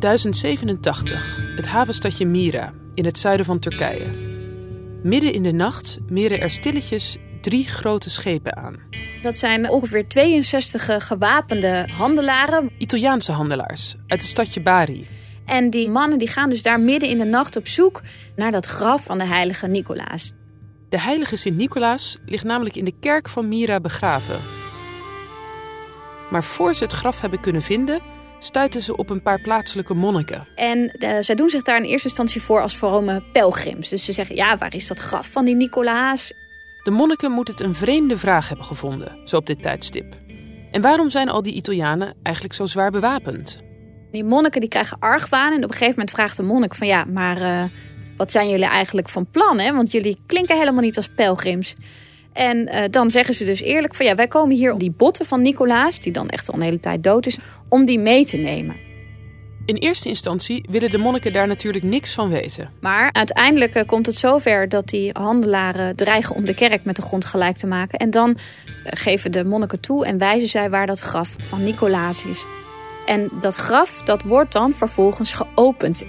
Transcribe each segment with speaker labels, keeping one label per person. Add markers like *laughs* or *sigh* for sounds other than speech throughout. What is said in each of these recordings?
Speaker 1: 1087, het havenstadje Mira in het zuiden van Turkije. Midden in de nacht meren er stilletjes drie grote schepen aan.
Speaker 2: Dat zijn ongeveer 62 gewapende handelaren.
Speaker 1: Italiaanse handelaars uit het stadje Bari.
Speaker 2: En die mannen die gaan dus daar midden in de nacht op zoek naar dat graf van de heilige Nicolaas.
Speaker 1: De heilige Sint-Nicolaas ligt namelijk in de kerk van Mira begraven. Maar voor ze het graf hebben kunnen vinden, stuiten ze op een paar plaatselijke monniken.
Speaker 2: En uh, zij doen zich daar in eerste instantie voor als vrome pelgrims. Dus ze zeggen, ja, waar is dat graf van die Nicolaas?
Speaker 1: De monniken moeten het een vreemde vraag hebben gevonden, zo op dit tijdstip. En waarom zijn al die Italianen eigenlijk zo zwaar bewapend?
Speaker 2: Die monniken die krijgen argwaan en op een gegeven moment vraagt de monnik van ja, maar uh, wat zijn jullie eigenlijk van plan? Hè? Want jullie klinken helemaal niet als pelgrims. En uh, dan zeggen ze dus eerlijk van ja, wij komen hier om die botten van Nicolaas, die dan echt al een hele tijd dood is, om die mee te nemen.
Speaker 1: In eerste instantie willen de monniken daar natuurlijk niks van weten.
Speaker 2: Maar uiteindelijk uh, komt het zover dat die handelaren dreigen om de kerk met de grond gelijk te maken. En dan geven de monniken toe en wijzen zij waar dat graf van Nicolaas is. En dat graf dat wordt dan vervolgens geopend.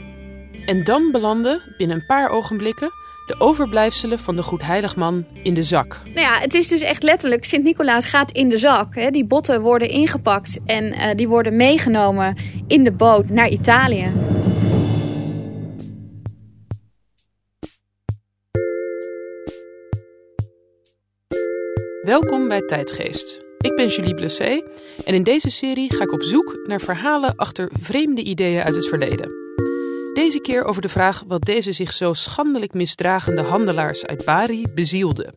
Speaker 1: En dan belanden binnen een paar ogenblikken de overblijfselen van de goedheiligman in de zak.
Speaker 2: Nou ja, het is dus echt letterlijk, Sint-Nicolaas gaat in de zak. Hè. Die botten worden ingepakt en uh, die worden meegenomen in de boot naar Italië.
Speaker 1: Welkom bij Tijdgeest. Ik ben Julie Blessé en in deze serie ga ik op zoek naar verhalen achter vreemde ideeën uit het verleden. Deze keer over de vraag wat deze zich zo schandelijk misdragende handelaars uit Bari bezielde.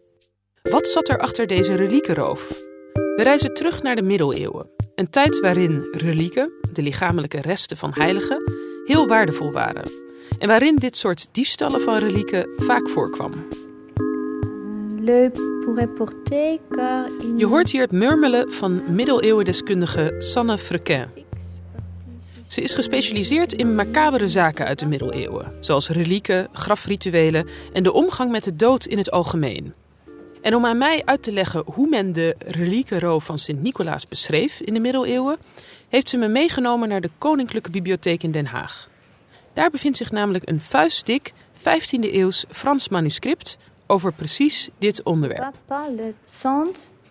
Speaker 1: Wat zat er achter deze reliekenroof? We reizen terug naar de middeleeuwen, een tijd waarin relieken, de lichamelijke resten van heiligen, heel waardevol waren. En waarin dit soort diefstallen van relieken vaak voorkwam. Je hoort hier het murmelen van middeleeuwendeskundige Sanne Frequin. Ze is gespecialiseerd in macabere zaken uit de middeleeuwen, zoals relieken, grafrituelen en de omgang met de dood in het algemeen. En om aan mij uit te leggen hoe men de reliekenroof van Sint-Nicolaas beschreef in de middeleeuwen, heeft ze me meegenomen naar de Koninklijke Bibliotheek in Den Haag. Daar bevindt zich namelijk een vuistdik 15e-eeuws Frans manuscript over precies dit onderwerp.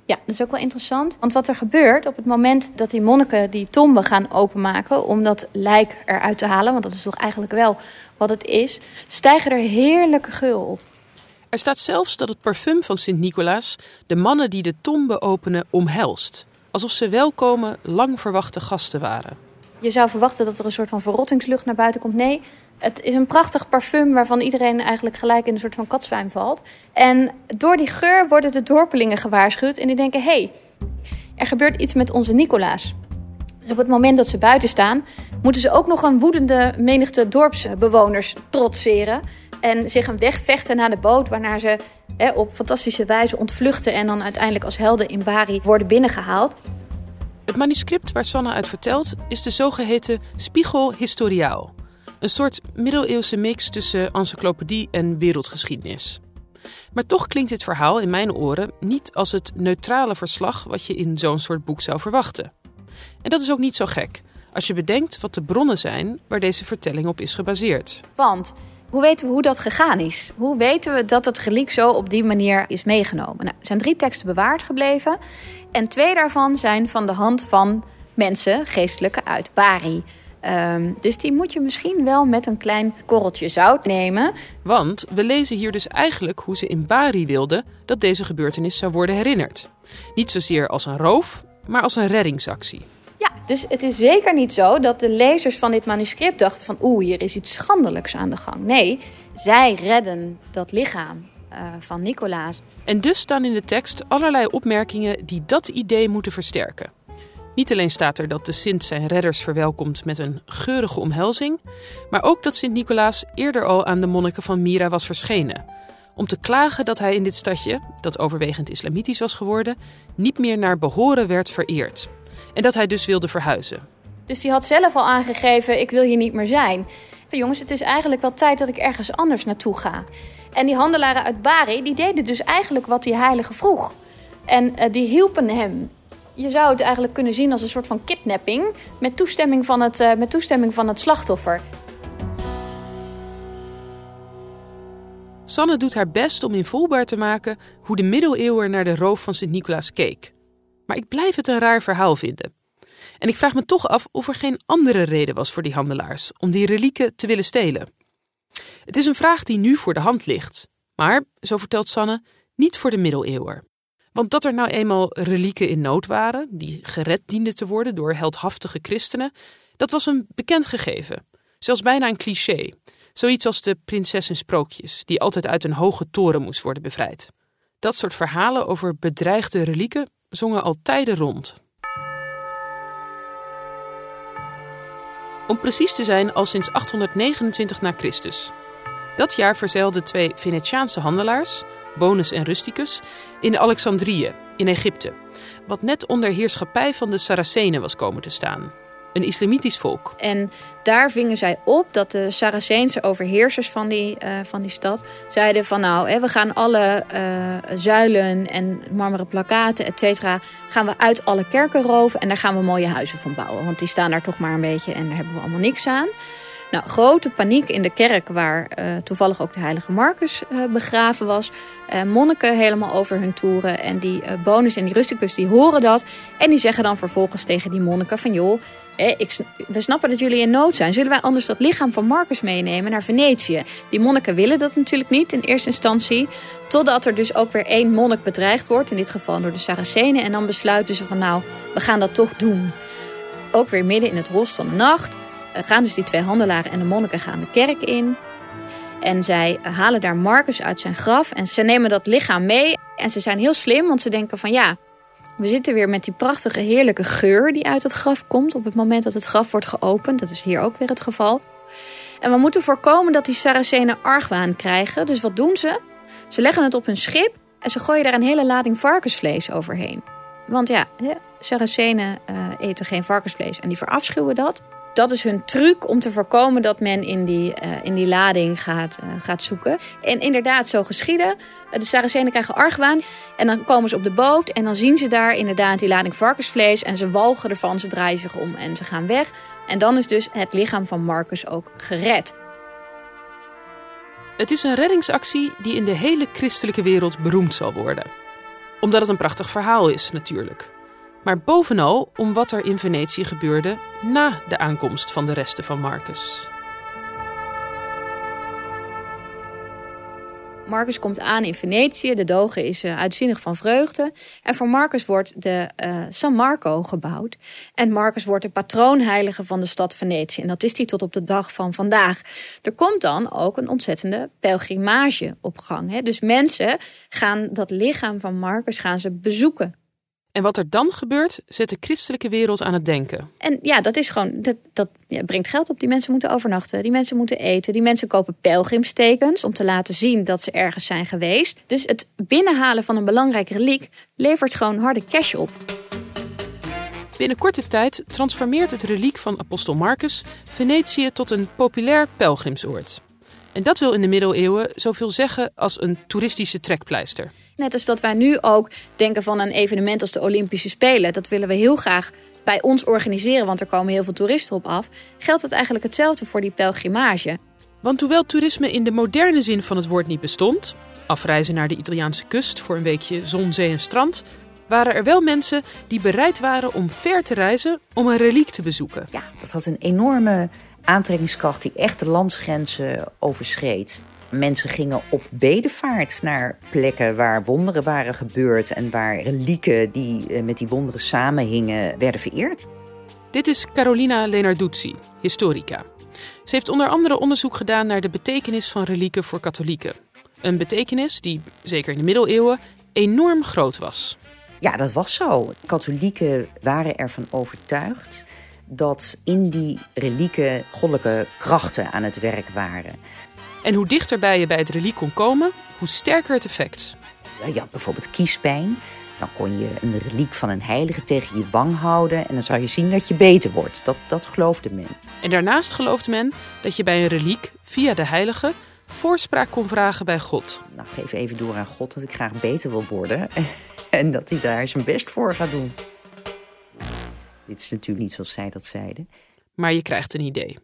Speaker 2: Ja, dat is ook wel interessant. Want wat er gebeurt op het moment dat die monniken die tombe gaan openmaken om dat lijk eruit te halen, want dat is toch eigenlijk wel wat het is, stijgen er heerlijke geuren op.
Speaker 1: Er staat zelfs dat het parfum van Sint-Nicolaas de mannen die de tombe openen omhelst. Alsof ze welkome, lang verwachte gasten waren.
Speaker 2: Je zou verwachten dat er een soort van verrottingslucht naar buiten komt. Nee, het is een prachtig parfum waarvan iedereen eigenlijk gelijk in een soort van katzwijn valt. En door die geur worden de dorpelingen gewaarschuwd en die denken: hé, hey, er gebeurt iets met onze Nicolaas. Op het moment dat ze buiten staan, moeten ze ook nog een woedende menigte dorpsbewoners trotseren. En zich een weg vechten naar de boot, waarna ze hè, op fantastische wijze ontvluchten en dan uiteindelijk als helden in Bari worden binnengehaald.
Speaker 1: Het manuscript waar Sanne uit vertelt is de zogeheten Spiegel Historiaal. Een soort middeleeuwse mix tussen encyclopedie en wereldgeschiedenis. Maar toch klinkt dit verhaal in mijn oren niet als het neutrale verslag wat je in zo'n soort boek zou verwachten. En dat is ook niet zo gek, als je bedenkt wat de bronnen zijn waar deze vertelling op is gebaseerd.
Speaker 2: Want hoe weten we hoe dat gegaan is? Hoe weten we dat het reliek zo op die manier is meegenomen? Nou, er zijn drie teksten bewaard gebleven. En twee daarvan zijn van de hand van mensen, geestelijke uit Bari. Um, dus die moet je misschien wel met een klein korreltje zout nemen.
Speaker 1: Want we lezen hier dus eigenlijk hoe ze in Bari wilden dat deze gebeurtenis zou worden herinnerd. Niet zozeer als een roof, maar als een reddingsactie.
Speaker 2: Ja, dus het is zeker niet zo dat de lezers van dit manuscript dachten van oeh, hier is iets schandelijks aan de gang. Nee, zij redden dat lichaam uh, van Nicolaas.
Speaker 1: En dus staan in de tekst allerlei opmerkingen die dat idee moeten versterken. Niet alleen staat er dat de Sint zijn redders verwelkomt met een geurige omhelzing, maar ook dat Sint Nicolaas eerder al aan de monniken van Mira was verschenen. Om te klagen dat hij in dit stadje, dat overwegend islamitisch was geworden, niet meer naar behoren werd vereerd. En dat hij dus wilde verhuizen.
Speaker 2: Dus die had zelf al aangegeven: ik wil hier niet meer zijn. jongens, het is eigenlijk wel tijd dat ik ergens anders naartoe ga. En die handelaren uit Bari, die deden dus eigenlijk wat die heilige vroeg. En uh, die hielpen hem Je zou het eigenlijk kunnen zien als een soort van kidnapping met toestemming van het, uh, met toestemming van het slachtoffer.
Speaker 1: Sanne doet haar best om invoelbaar te maken hoe de middeleeuwen naar de roof van Sint-Nicolaas keek. Maar ik blijf het een raar verhaal vinden. En ik vraag me toch af of er geen andere reden was voor die handelaars om die relieken te willen stelen. Het is een vraag die nu voor de hand ligt, maar, zo vertelt Sanne, niet voor de middeleeuwen. Want dat er nou eenmaal relieken in nood waren, die gered dienden te worden door heldhaftige christenen, dat was een bekend gegeven. Zelfs bijna een cliché. Zoiets als de prinses in sprookjes, die altijd uit een hoge toren moest worden bevrijd. Dat soort verhalen over bedreigde relieken zongen al tijden rond. Om precies te zijn al sinds 829 na Christus. Dat jaar verzeilden twee Venetiaanse handelaars, Bonus en Rusticus, in Alexandrië, in Egypte, wat net onder heerschappij van de Saracenen was komen te staan. Een islamitisch volk.
Speaker 2: En daar vingen zij op dat de Saraceense overheersers van die, uh, van die stad zeiden van nou, hè, we gaan alle uh, zuilen en marmeren plakaten, et cetera, gaan we uit alle kerken roven en daar gaan we mooie huizen van bouwen. Want die staan daar toch maar een beetje en daar hebben we allemaal niks aan. Nou, grote paniek in de kerk waar uh, toevallig ook de heilige Marcus uh, begraven was. Uh, monniken helemaal over hun toeren. En die bonus en die rusticus die horen dat. En die zeggen dan vervolgens tegen die monniken van... joh, ik, we snappen dat jullie in nood zijn. Zullen wij anders dat lichaam van Marcus meenemen naar Venetië? Die monniken willen dat natuurlijk niet in eerste instantie. Totdat er dus ook weer één monnik bedreigd wordt. In dit geval door de Saracenen. En dan besluiten ze van nou, we gaan dat toch doen. Ook weer midden in het holst van de nacht eh, gaan dus die twee handelaren en de monniken gaan de kerk in. En zij halen daar Marcus uit zijn graf en ze nemen dat lichaam mee. En ze zijn heel slim, want ze denken van ja, we zitten weer met die prachtige, heerlijke geur die uit het graf komt op het moment dat het graf wordt geopend. Dat is hier ook weer het geval. En we moeten voorkomen dat die Saracenen argwaan krijgen. Dus wat doen ze? Ze leggen het op hun schip en ze gooien daar een hele lading varkensvlees overheen. Want ja, Saracenen uh, eten geen varkensvlees en die verafschuwen dat. Dat is hun truc om te voorkomen dat men in die, uh, in die lading gaat, uh, gaat zoeken. En inderdaad, zo geschieden. Uh, de Saracenen krijgen argwaan. En dan komen ze op de boot en dan zien ze daar inderdaad die lading varkensvlees. En ze walgen ervan, ze draaien zich om en ze gaan weg. En dan is dus het lichaam van Marcus ook gered.
Speaker 1: Het is een reddingsactie die in de hele christelijke wereld beroemd zal worden. Omdat het een prachtig verhaal is, natuurlijk maar bovenal om wat er in Venetië gebeurde na de aankomst van de resten van Marcus.
Speaker 2: Marcus komt aan in Venetië. De doge is uh, uitzinnig van vreugde. En voor Marcus wordt de uh, San Marco gebouwd. En Marcus wordt de patroonheilige van de stad Venetië. En dat is hij tot op de dag van vandaag. Er komt dan ook een ontzettende pelgrimage op gang. Hè? Dus mensen gaan dat lichaam van Marcus gaan ze bezoeken.
Speaker 1: En wat er dan gebeurt, zet de christelijke wereld aan het denken.
Speaker 2: En ja, dat is gewoon, dat, dat ja, brengt geld op. Die mensen moeten overnachten, die mensen moeten eten, die mensen kopen pelgrimstekens om te laten zien dat ze ergens zijn geweest. Dus het binnenhalen van een belangrijk reliek levert gewoon harde cash op.
Speaker 1: Binnen korte tijd transformeert het reliek van apostel Marcus Venetië tot een populair pelgrimsoord. En dat wil in de middeleeuwen zoveel zeggen als een toeristische trekpleister.
Speaker 2: Net als dat wij nu ook denken van een evenement als de Olympische Spelen. Dat willen we heel graag bij ons organiseren, want er komen heel veel toeristen op af. Geldt het eigenlijk hetzelfde voor die pelgrimage.
Speaker 1: Want hoewel toerisme in de moderne zin van het woord niet bestond, afreizen naar de Italiaanse kust voor een weekje zon, zee en strand, waren er wel mensen die bereid waren om ver te reizen om een reliek te bezoeken.
Speaker 3: Ja, dat had een enorme aantrekkingskracht die echt de landsgrenzen overschreed. Mensen gingen op bedevaart naar plekken waar wonderen waren gebeurd en waar relieken die eh, met die wonderen samenhingen werden vereerd.
Speaker 1: Dit is Carolina Lenarduzzi, historica. Ze heeft onder andere onderzoek gedaan naar de betekenis van relieken voor katholieken. Een betekenis die, zeker in de middeleeuwen, enorm groot was.
Speaker 3: Ja, dat was zo. Katholieken waren ervan overtuigd dat in die relieken goddelijke krachten aan het werk waren.
Speaker 1: En hoe dichterbij je bij het reliek kon komen, hoe sterker het effect.
Speaker 3: Ja, bijvoorbeeld kiespijn. Dan kon je een reliek van een heilige tegen je wang houden en dan zou je zien dat je beter wordt. Dat, dat geloofde men.
Speaker 1: En daarnaast geloofde men dat je bij een reliek via de heilige voorspraak kon vragen bij God.
Speaker 3: Nou, geef even door aan God dat ik graag beter wil worden *laughs* en dat hij daar zijn best voor gaat doen. Dit is natuurlijk niet zoals zij dat zeiden.
Speaker 1: Maar je krijgt een idee.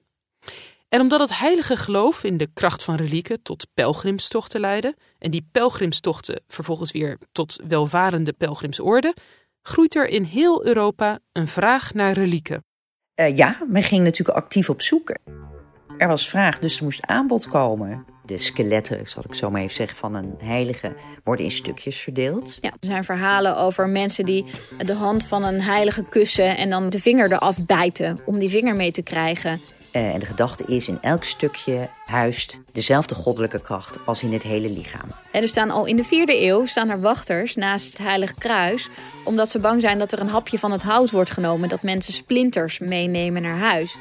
Speaker 1: En omdat het heilige geloof in de kracht van relieken tot pelgrimstochten leidde, en die pelgrimstochten vervolgens weer tot welvarende pelgrimsorde, groeit er in heel Europa een vraag naar relieken.
Speaker 3: Uh, ja, men ging natuurlijk actief op zoek. Er was vraag, dus er moest aanbod komen. De skeletten, zal ik zo maar even zeggen, van een heilige worden in stukjes verdeeld.
Speaker 2: Ja, er zijn verhalen over mensen die de hand van een heilige kussen en dan de vinger eraf bijten om die vinger mee te krijgen.
Speaker 3: Uh, en de gedachte is, in elk stukje huist dezelfde goddelijke kracht als in het hele lichaam.
Speaker 2: En er staan al in de vierde eeuw staan er wachters naast het Heilige Kruis, omdat ze bang zijn dat er een hapje van het hout wordt genomen, dat mensen splinters meenemen naar huis.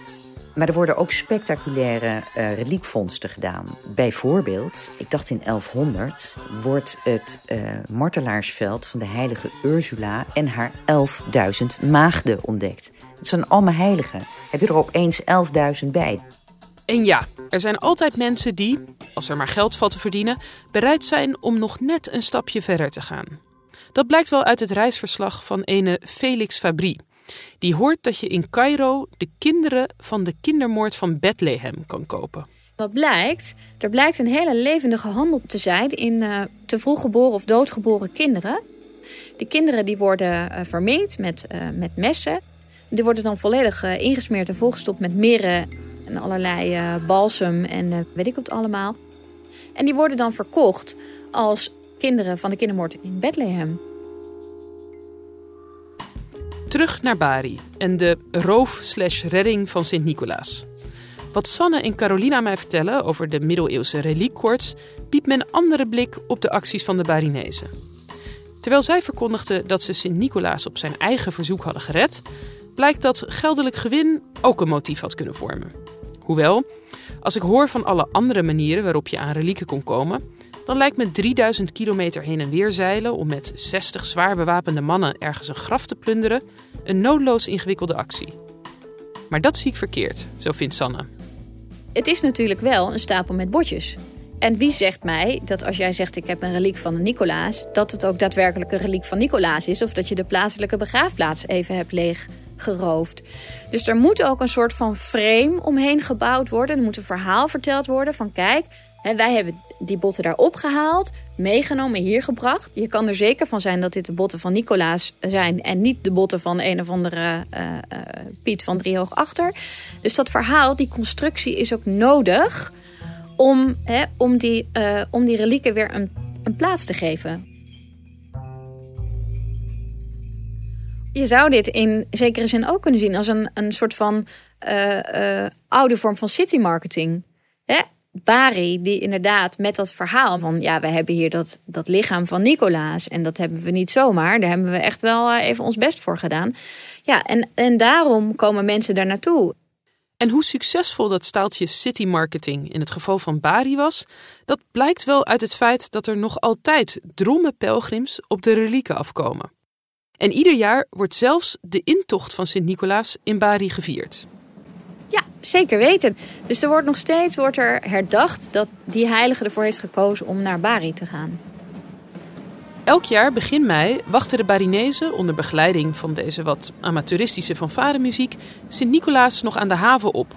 Speaker 3: Maar er worden ook spectaculaire uh, reliekvondsten gedaan. Bijvoorbeeld, ik dacht in 1100, wordt het uh, martelaarsveld van de heilige Ursula en haar 11.000 maagden ontdekt. Het zijn allemaal heiligen. Heb je er opeens 11.000 bij?
Speaker 1: En ja, er zijn altijd mensen die, als er maar geld valt te verdienen, bereid zijn om nog net een stapje verder te gaan. Dat blijkt wel uit het reisverslag van ene Felix Fabry. Die hoort dat je in Cairo de kinderen van de kindermoord van Bethlehem kan kopen.
Speaker 2: Wat blijkt? Er blijkt een hele levendige handel te zijn in uh, te vroeg geboren of doodgeboren kinderen. Die kinderen die worden uh, verminkt met, uh, met messen. Die worden dan volledig ingesmeerd en volgestopt met mirre en allerlei balsem en weet ik wat allemaal. En die worden dan verkocht als kinderen van de kindermoord in Bethlehem.
Speaker 1: Terug naar Bari en de roof-redding van Sint-Nicolaas. Wat Sanne en Carolina mij vertellen over de middeleeuwse reliekkoorts, biedt me een andere blik op de acties van de Barinezen. Terwijl zij verkondigden dat ze Sint-Nicolaas op zijn eigen verzoek hadden gered, blijkt dat geldelijk gewin ook een motief had kunnen vormen. Hoewel, als ik hoor van alle andere manieren waarop je aan relieken kon komen, dan lijkt me 3000 kilometer heen en weer zeilen om met 60 zwaar bewapende mannen ergens een graf te plunderen een noodloos ingewikkelde actie. Maar dat zie ik verkeerd, zo vindt Sanne.
Speaker 2: Het is natuurlijk wel een stapel met botjes. En wie zegt mij dat als jij zegt ik heb een reliek van Nicolaas, dat het ook daadwerkelijk een reliek van Nicolaas is of dat je de plaatselijke begraafplaats even hebt leeggeroofd. Dus er moet ook een soort van frame omheen gebouwd worden. Er moet een verhaal verteld worden van kijk, wij hebben die botten daar opgehaald, meegenomen, hier gebracht. Je kan er zeker van zijn dat dit de botten van Nicolaas zijn en niet de botten van een of andere uh, uh, Piet van Driehoog achter. Dus dat verhaal, die constructie is ook nodig om, hè, om, die, uh, om die relieken weer een, een plaats te geven. Je zou dit in zekere zin ook kunnen zien als een, een soort van oude vorm van city marketing. Hè? Bari, die inderdaad met dat verhaal van ja, we hebben hier dat, dat lichaam van Nicolaas en dat hebben we niet zomaar, daar hebben we echt wel eh, even ons best voor gedaan. Ja, en, en daarom komen mensen daar naartoe.
Speaker 1: En hoe succesvol dat staaltje city marketing in het geval van Bari was, dat blijkt wel uit het feit dat er nog altijd drommen pelgrims op de relieken afkomen. En ieder jaar wordt zelfs de intocht van Sint-Nicolaas in Bari gevierd.
Speaker 2: Ja, zeker weten. Dus er wordt nog steeds wordt er herdacht dat die heilige ervoor heeft gekozen om naar Bari te gaan.
Speaker 1: Elk jaar begin mei wachten de Barinezen onder begeleiding van deze wat amateuristische fanfaremuziek Sint-Nicolaas nog aan de haven op.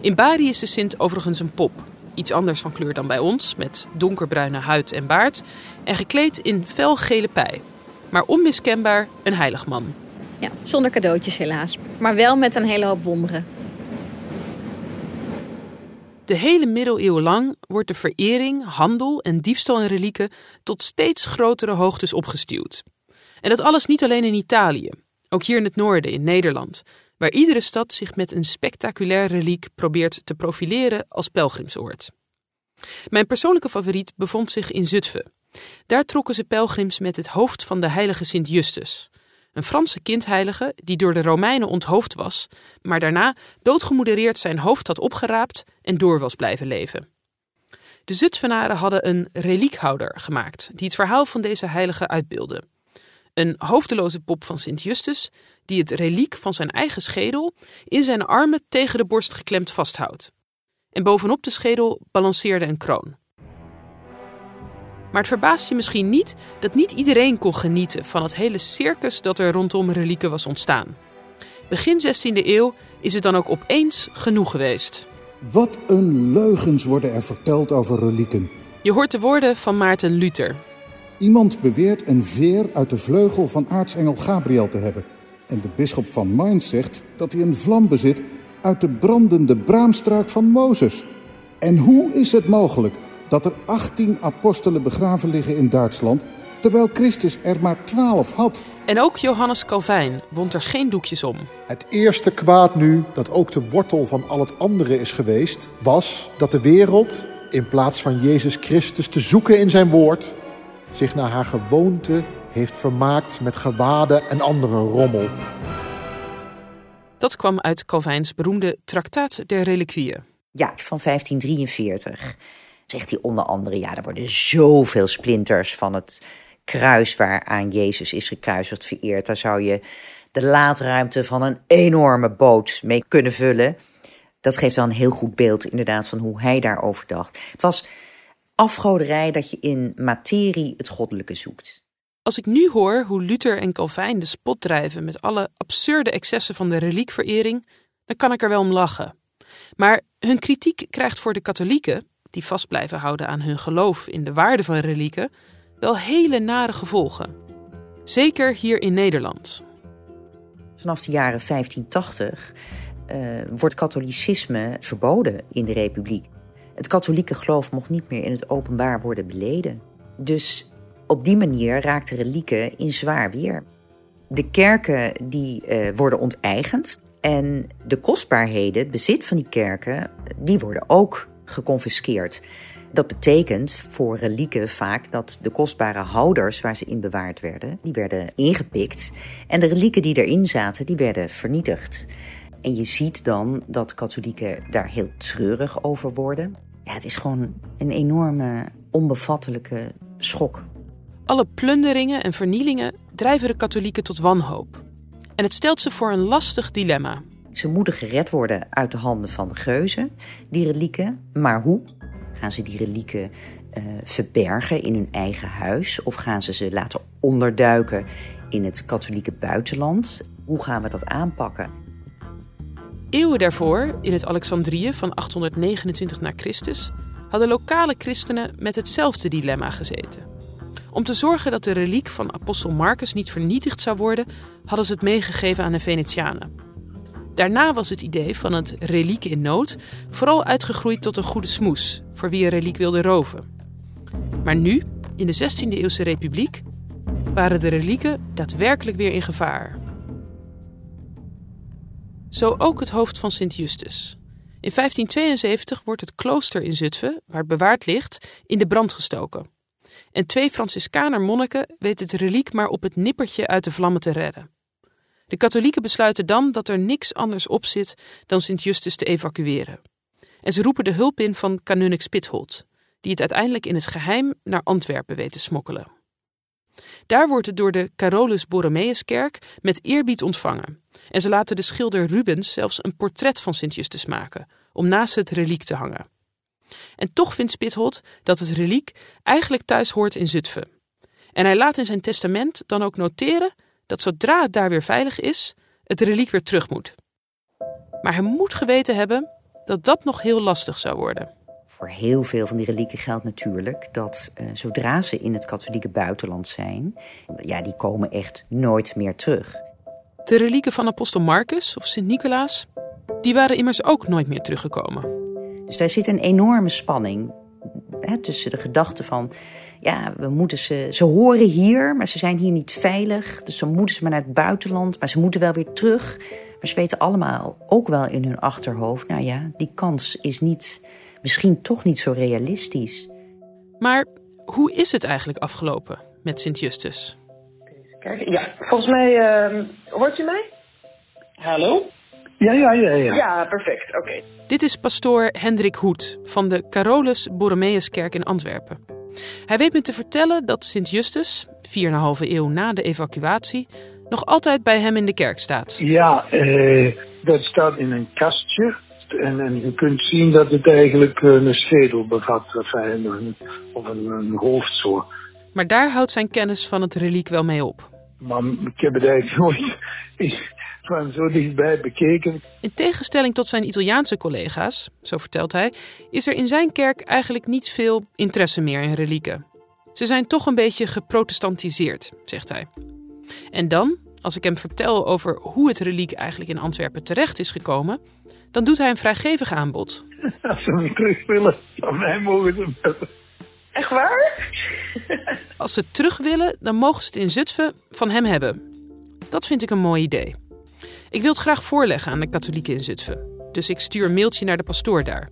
Speaker 1: In Bari is de Sint overigens een pop, iets anders van kleur dan bij ons, met donkerbruine huid en baard en gekleed in felgele pij. Maar onmiskenbaar een heilig man.
Speaker 2: Ja, zonder cadeautjes helaas, maar wel met een hele hoop wonderen.
Speaker 1: De hele middeleeuwen lang wordt de verering, handel en diefstal in relieken tot steeds grotere hoogtes opgestuwd. En dat alles niet alleen in Italië, ook hier in het noorden, in Nederland, waar iedere stad zich met een spectaculair reliek probeert te profileren als pelgrimsoord. Mijn persoonlijke favoriet bevond zich in Zutphen. Daar trokken ze pelgrims met het hoofd van de heilige Sint Justus, een Franse kindheilige die door de Romeinen onthoofd was, maar daarna doodgemodereerd zijn hoofd had opgeraapt en door was blijven leven. De Zutphenaren hadden een reliekhouder gemaakt die het verhaal van deze heilige uitbeeldde. Een hoofdeloze pop van Sint Justus die het reliek van zijn eigen schedel in zijn armen tegen de borst geklemd vasthoudt. En bovenop de schedel balanceerde een kroon. Maar het verbaast je misschien niet dat niet iedereen kon genieten van het hele circus dat er rondom relieken was ontstaan. Begin 16e eeuw is het dan ook opeens genoeg geweest.
Speaker 4: Wat een leugens worden er verteld over relieken.
Speaker 1: Je hoort de woorden van Maarten Luther.
Speaker 4: Iemand beweert een veer uit de vleugel van aartsengel Gabriel te hebben. En de bisschop van Mainz zegt dat hij een vlam bezit uit de brandende braamstruik van Mozes. En hoe is het mogelijk dat er 18 apostelen begraven liggen in Duitsland, terwijl Christus er maar 12 had?
Speaker 1: En ook Johannes Calvijn wond er geen doekjes om.
Speaker 5: Het eerste kwaad nu, dat ook de wortel van al het andere is geweest, was dat de wereld, in plaats van Jezus Christus te zoeken in zijn woord, zich naar haar gewoonte heeft vermaakt met gewaden en andere rommel.
Speaker 1: Dat kwam uit Calvijns beroemde Tractaat der Reliquieën.
Speaker 3: Ja, van 1543. Zegt hij onder andere, ja, er worden zoveel splinters van het kruis waaraan Jezus is gekruisigd vereerd. Daar zou je de laadruimte van een enorme boot mee kunnen vullen. Dat geeft dan een heel goed beeld inderdaad van hoe hij daarover dacht. Het was afgoderij dat je in materie het goddelijke zoekt.
Speaker 1: Als ik nu hoor hoe Luther en Calvijn de spot drijven met alle absurde excessen van de reliekverering, dan kan ik er wel om lachen. Maar hun kritiek krijgt voor de katholieken, die vast blijven houden aan hun geloof in de waarde van relieken, wel hele nare gevolgen. Zeker hier in Nederland.
Speaker 3: Vanaf de jaren 1580 uh, wordt katholicisme verboden in de republiek. Het katholieke geloof mocht niet meer in het openbaar worden beleden. Dus op die manier raakten relieken in zwaar weer. De kerken die uh, worden onteigend en de kostbaarheden, het bezit van die kerken, die worden ook geconfiskeerd. Dat betekent voor relieken vaak dat de kostbare houders waar ze in bewaard werden, die werden ingepikt. En de relieken die erin zaten, die werden vernietigd. En je ziet dan dat katholieken daar heel treurig over worden. Ja, het is gewoon een enorme, onbevattelijke schok.
Speaker 1: Alle plunderingen en vernielingen drijven de katholieken tot wanhoop. En het stelt ze voor een lastig dilemma.
Speaker 3: Ze moeten gered worden uit de handen van de geuzen, die relieken. Maar hoe? Gaan ze die relieken uh, verbergen in hun eigen huis? Of gaan ze ze laten onderduiken in het katholieke buitenland? Hoe gaan we dat aanpakken?
Speaker 1: Eeuwen daarvoor, in het Alexandrië van 829 na Christus, hadden lokale christenen met hetzelfde dilemma gezeten. Om te zorgen dat de reliek van apostel Marcus niet vernietigd zou worden, hadden ze het meegegeven aan de Venetianen. Daarna was het idee van het reliek in nood vooral uitgegroeid tot een goede smoes voor wie een reliek wilde roven. Maar nu, in de 16e eeuwse republiek, waren de relieken daadwerkelijk weer in gevaar. Zo ook het hoofd van Sint Justus. In 1572 wordt het klooster in Zutphen, waar het bewaard ligt, in de brand gestoken. En twee Franciscaner monniken weten het reliek maar op het nippertje uit de vlammen te redden. De katholieken besluiten dan dat er niks anders op zit dan Sint Justus te evacueren. En ze roepen de hulp in van kanunnik Spithold, die het uiteindelijk in het geheim naar Antwerpen weet te smokkelen. Daar wordt het door de Carolus Borromeuskerk met eerbied ontvangen. En ze laten de schilder Rubens zelfs een portret van Sint Justus maken, om naast het reliek te hangen. En toch vindt Spithold dat het reliek eigenlijk thuis hoort in Zutphen. En hij laat in zijn testament dan ook noteren dat zodra het daar weer veilig is, het reliek weer terug moet. Maar hij moet geweten hebben dat dat nog heel lastig zou worden.
Speaker 3: Voor heel veel van die relieken geldt natuurlijk dat uh, zodra ze in het katholieke buitenland zijn, ja, die komen echt nooit meer terug.
Speaker 1: De relieken van apostel Marcus of Sint Nicolaas, die waren immers ook nooit meer teruggekomen.
Speaker 3: Dus daar zit een enorme spanning hè, tussen de gedachte van, ja, we moeten ze, ze horen hier, maar ze zijn hier niet veilig. Dus dan moeten ze maar naar het buitenland, maar ze moeten wel weer terug. Maar ze weten allemaal ook wel in hun achterhoofd, nou ja, die kans is niet, misschien toch niet zo realistisch.
Speaker 1: Maar hoe is het eigenlijk afgelopen met Sint Justus?
Speaker 6: Kijk, ja, volgens mij, uh, hoort u mij? Hallo?
Speaker 7: Ja, ja, ja. Ja,
Speaker 6: ja perfect. Oké.
Speaker 1: Dit is pastoor Hendrik Hoed van de Carolus Borromeuskerk in Antwerpen. Hij weet me te vertellen dat Sint Justus, 4,5 eeuw na de evacuatie, nog altijd bij hem in de kerk staat.
Speaker 7: Ja, eh, dat staat in een kastje. En, en, je kunt zien dat het eigenlijk een schedel bevat, of een, of een, een hoofd zo.
Speaker 1: Maar daar houdt zijn kennis van het reliek wel mee op.
Speaker 7: Maar ik heb het eigenlijk nooit *laughs* van zo dichtbij bekeken.
Speaker 1: In tegenstelling tot zijn Italiaanse collega's, zo vertelt hij, is er in zijn kerk eigenlijk niet veel interesse meer in relieken. Ze zijn toch een beetje geprotestantiseerd, zegt hij. En dan, als ik hem vertel over hoe het reliek eigenlijk in Antwerpen terecht is gekomen, dan doet hij een vrijgevig aanbod. *laughs*
Speaker 7: Als ze hem terug willen, mij mogen ze hem hebben.
Speaker 6: Echt waar?
Speaker 1: Als ze terug willen, dan mogen ze het in Zutphen van hem hebben. Dat vind ik een mooi idee. Ik wil het graag voorleggen aan de katholieken in Zutphen. Dus ik stuur een mailtje naar de pastoor daar.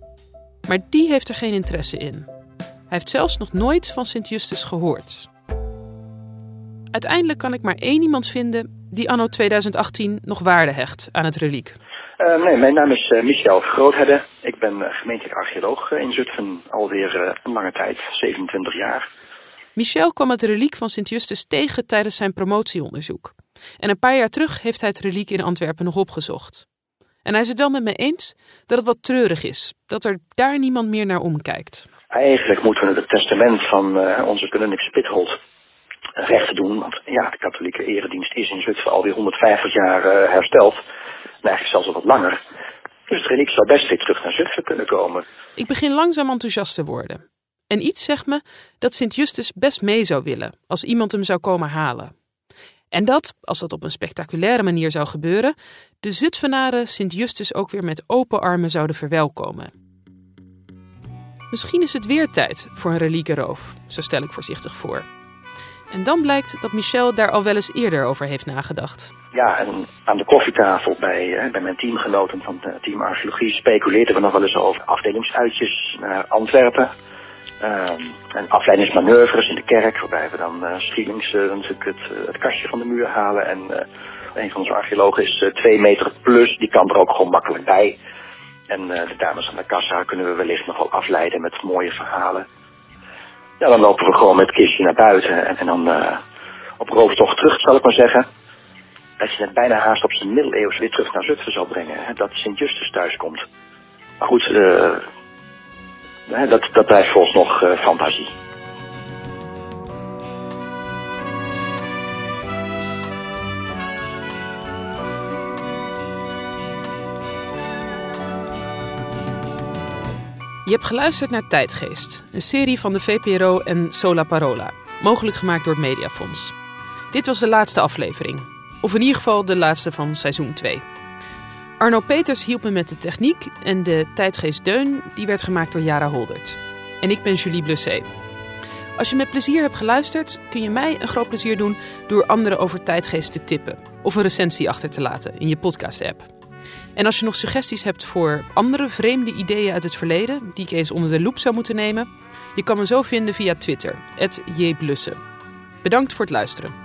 Speaker 1: Maar die heeft er geen interesse in. Hij heeft zelfs nog nooit van Sint-Justus gehoord. Uiteindelijk kan ik maar één iemand vinden die anno 2018 nog waarde hecht aan het reliek.
Speaker 8: Uh, nee, mijn naam is uh, Michel Groothedde. Ik ben uh, gemeentelijk archeoloog in Zutphen alweer een lange tijd, 27 jaar.
Speaker 1: Michel kwam het reliek van Sint-Justus tegen tijdens zijn promotieonderzoek. En een paar jaar terug heeft hij het reliek in Antwerpen nog opgezocht. En hij is het wel met me eens dat het wat treurig is, dat er daar niemand meer naar omkijkt.
Speaker 8: Eigenlijk moeten we het testament van onze koningin Spithold rechten doen. Want ja, de katholieke eredienst is in Zutphen alweer 150 jaar hersteld. En eigenlijk zelfs al wat langer. Dus het reliek zou best weer terug naar Zutphen kunnen komen.
Speaker 1: Ik begin langzaam enthousiast te worden. En iets zegt me dat Sint-Justus best mee zou willen als iemand hem zou komen halen. En dat, als dat op een spectaculaire manier zou gebeuren, de Zutphenaren Sint-Justus ook weer met open armen zouden verwelkomen. Misschien is het weer tijd voor een reliekenroof, zo stel ik voorzichtig voor. En dan blijkt dat Michel daar al wel eens eerder over heeft nagedacht.
Speaker 8: Ja, en aan de koffietafel bij, eh, bij mijn teamgenoten van het team archeologie speculeerden we nog wel eens over afdelingsuitjes naar Antwerpen. Um, en afleidingsmanoeuvres in de kerk, waarbij we dan uh, schielings uh, natuurlijk het, uh, het, kastje van de muur halen. En een van onze archeologen is twee meter plus, die kan er ook gewoon makkelijk bij. En de dames aan de kassa kunnen we wellicht nog wel afleiden met mooie verhalen. Ja, dan lopen we gewoon met het kistje naar buiten en, en dan op rooftocht terug, zal ik maar zeggen. Dat je het bijna haast op zijn middeleeuws weer terug naar Zutphen zal brengen. Hè, dat Sint-Justus thuis komt. Maar goed, dat, dat blijft volgens nog uh, fantasie.
Speaker 1: Je hebt geluisterd naar Tijdgeest, een serie van de VPRO en Sola Parola, mogelijk gemaakt door het Mediafonds. Dit was de laatste aflevering, of in ieder geval de laatste van seizoen 2. Arno Peters hielp me met de techniek en de tijdgeest Deun die werd gemaakt door Jara Holdert. En ik ben Julie Blusset. Als je met plezier hebt geluisterd, kun je mij een groot plezier doen door anderen over tijdgeest te tippen of een recensie achter te laten in je podcast-app. En als je nog suggesties hebt voor andere vreemde ideeën uit het verleden die ik eens onder de loep zou moeten nemen, je kan me zo vinden via Twitter, @jblussen. Bedankt voor het luisteren.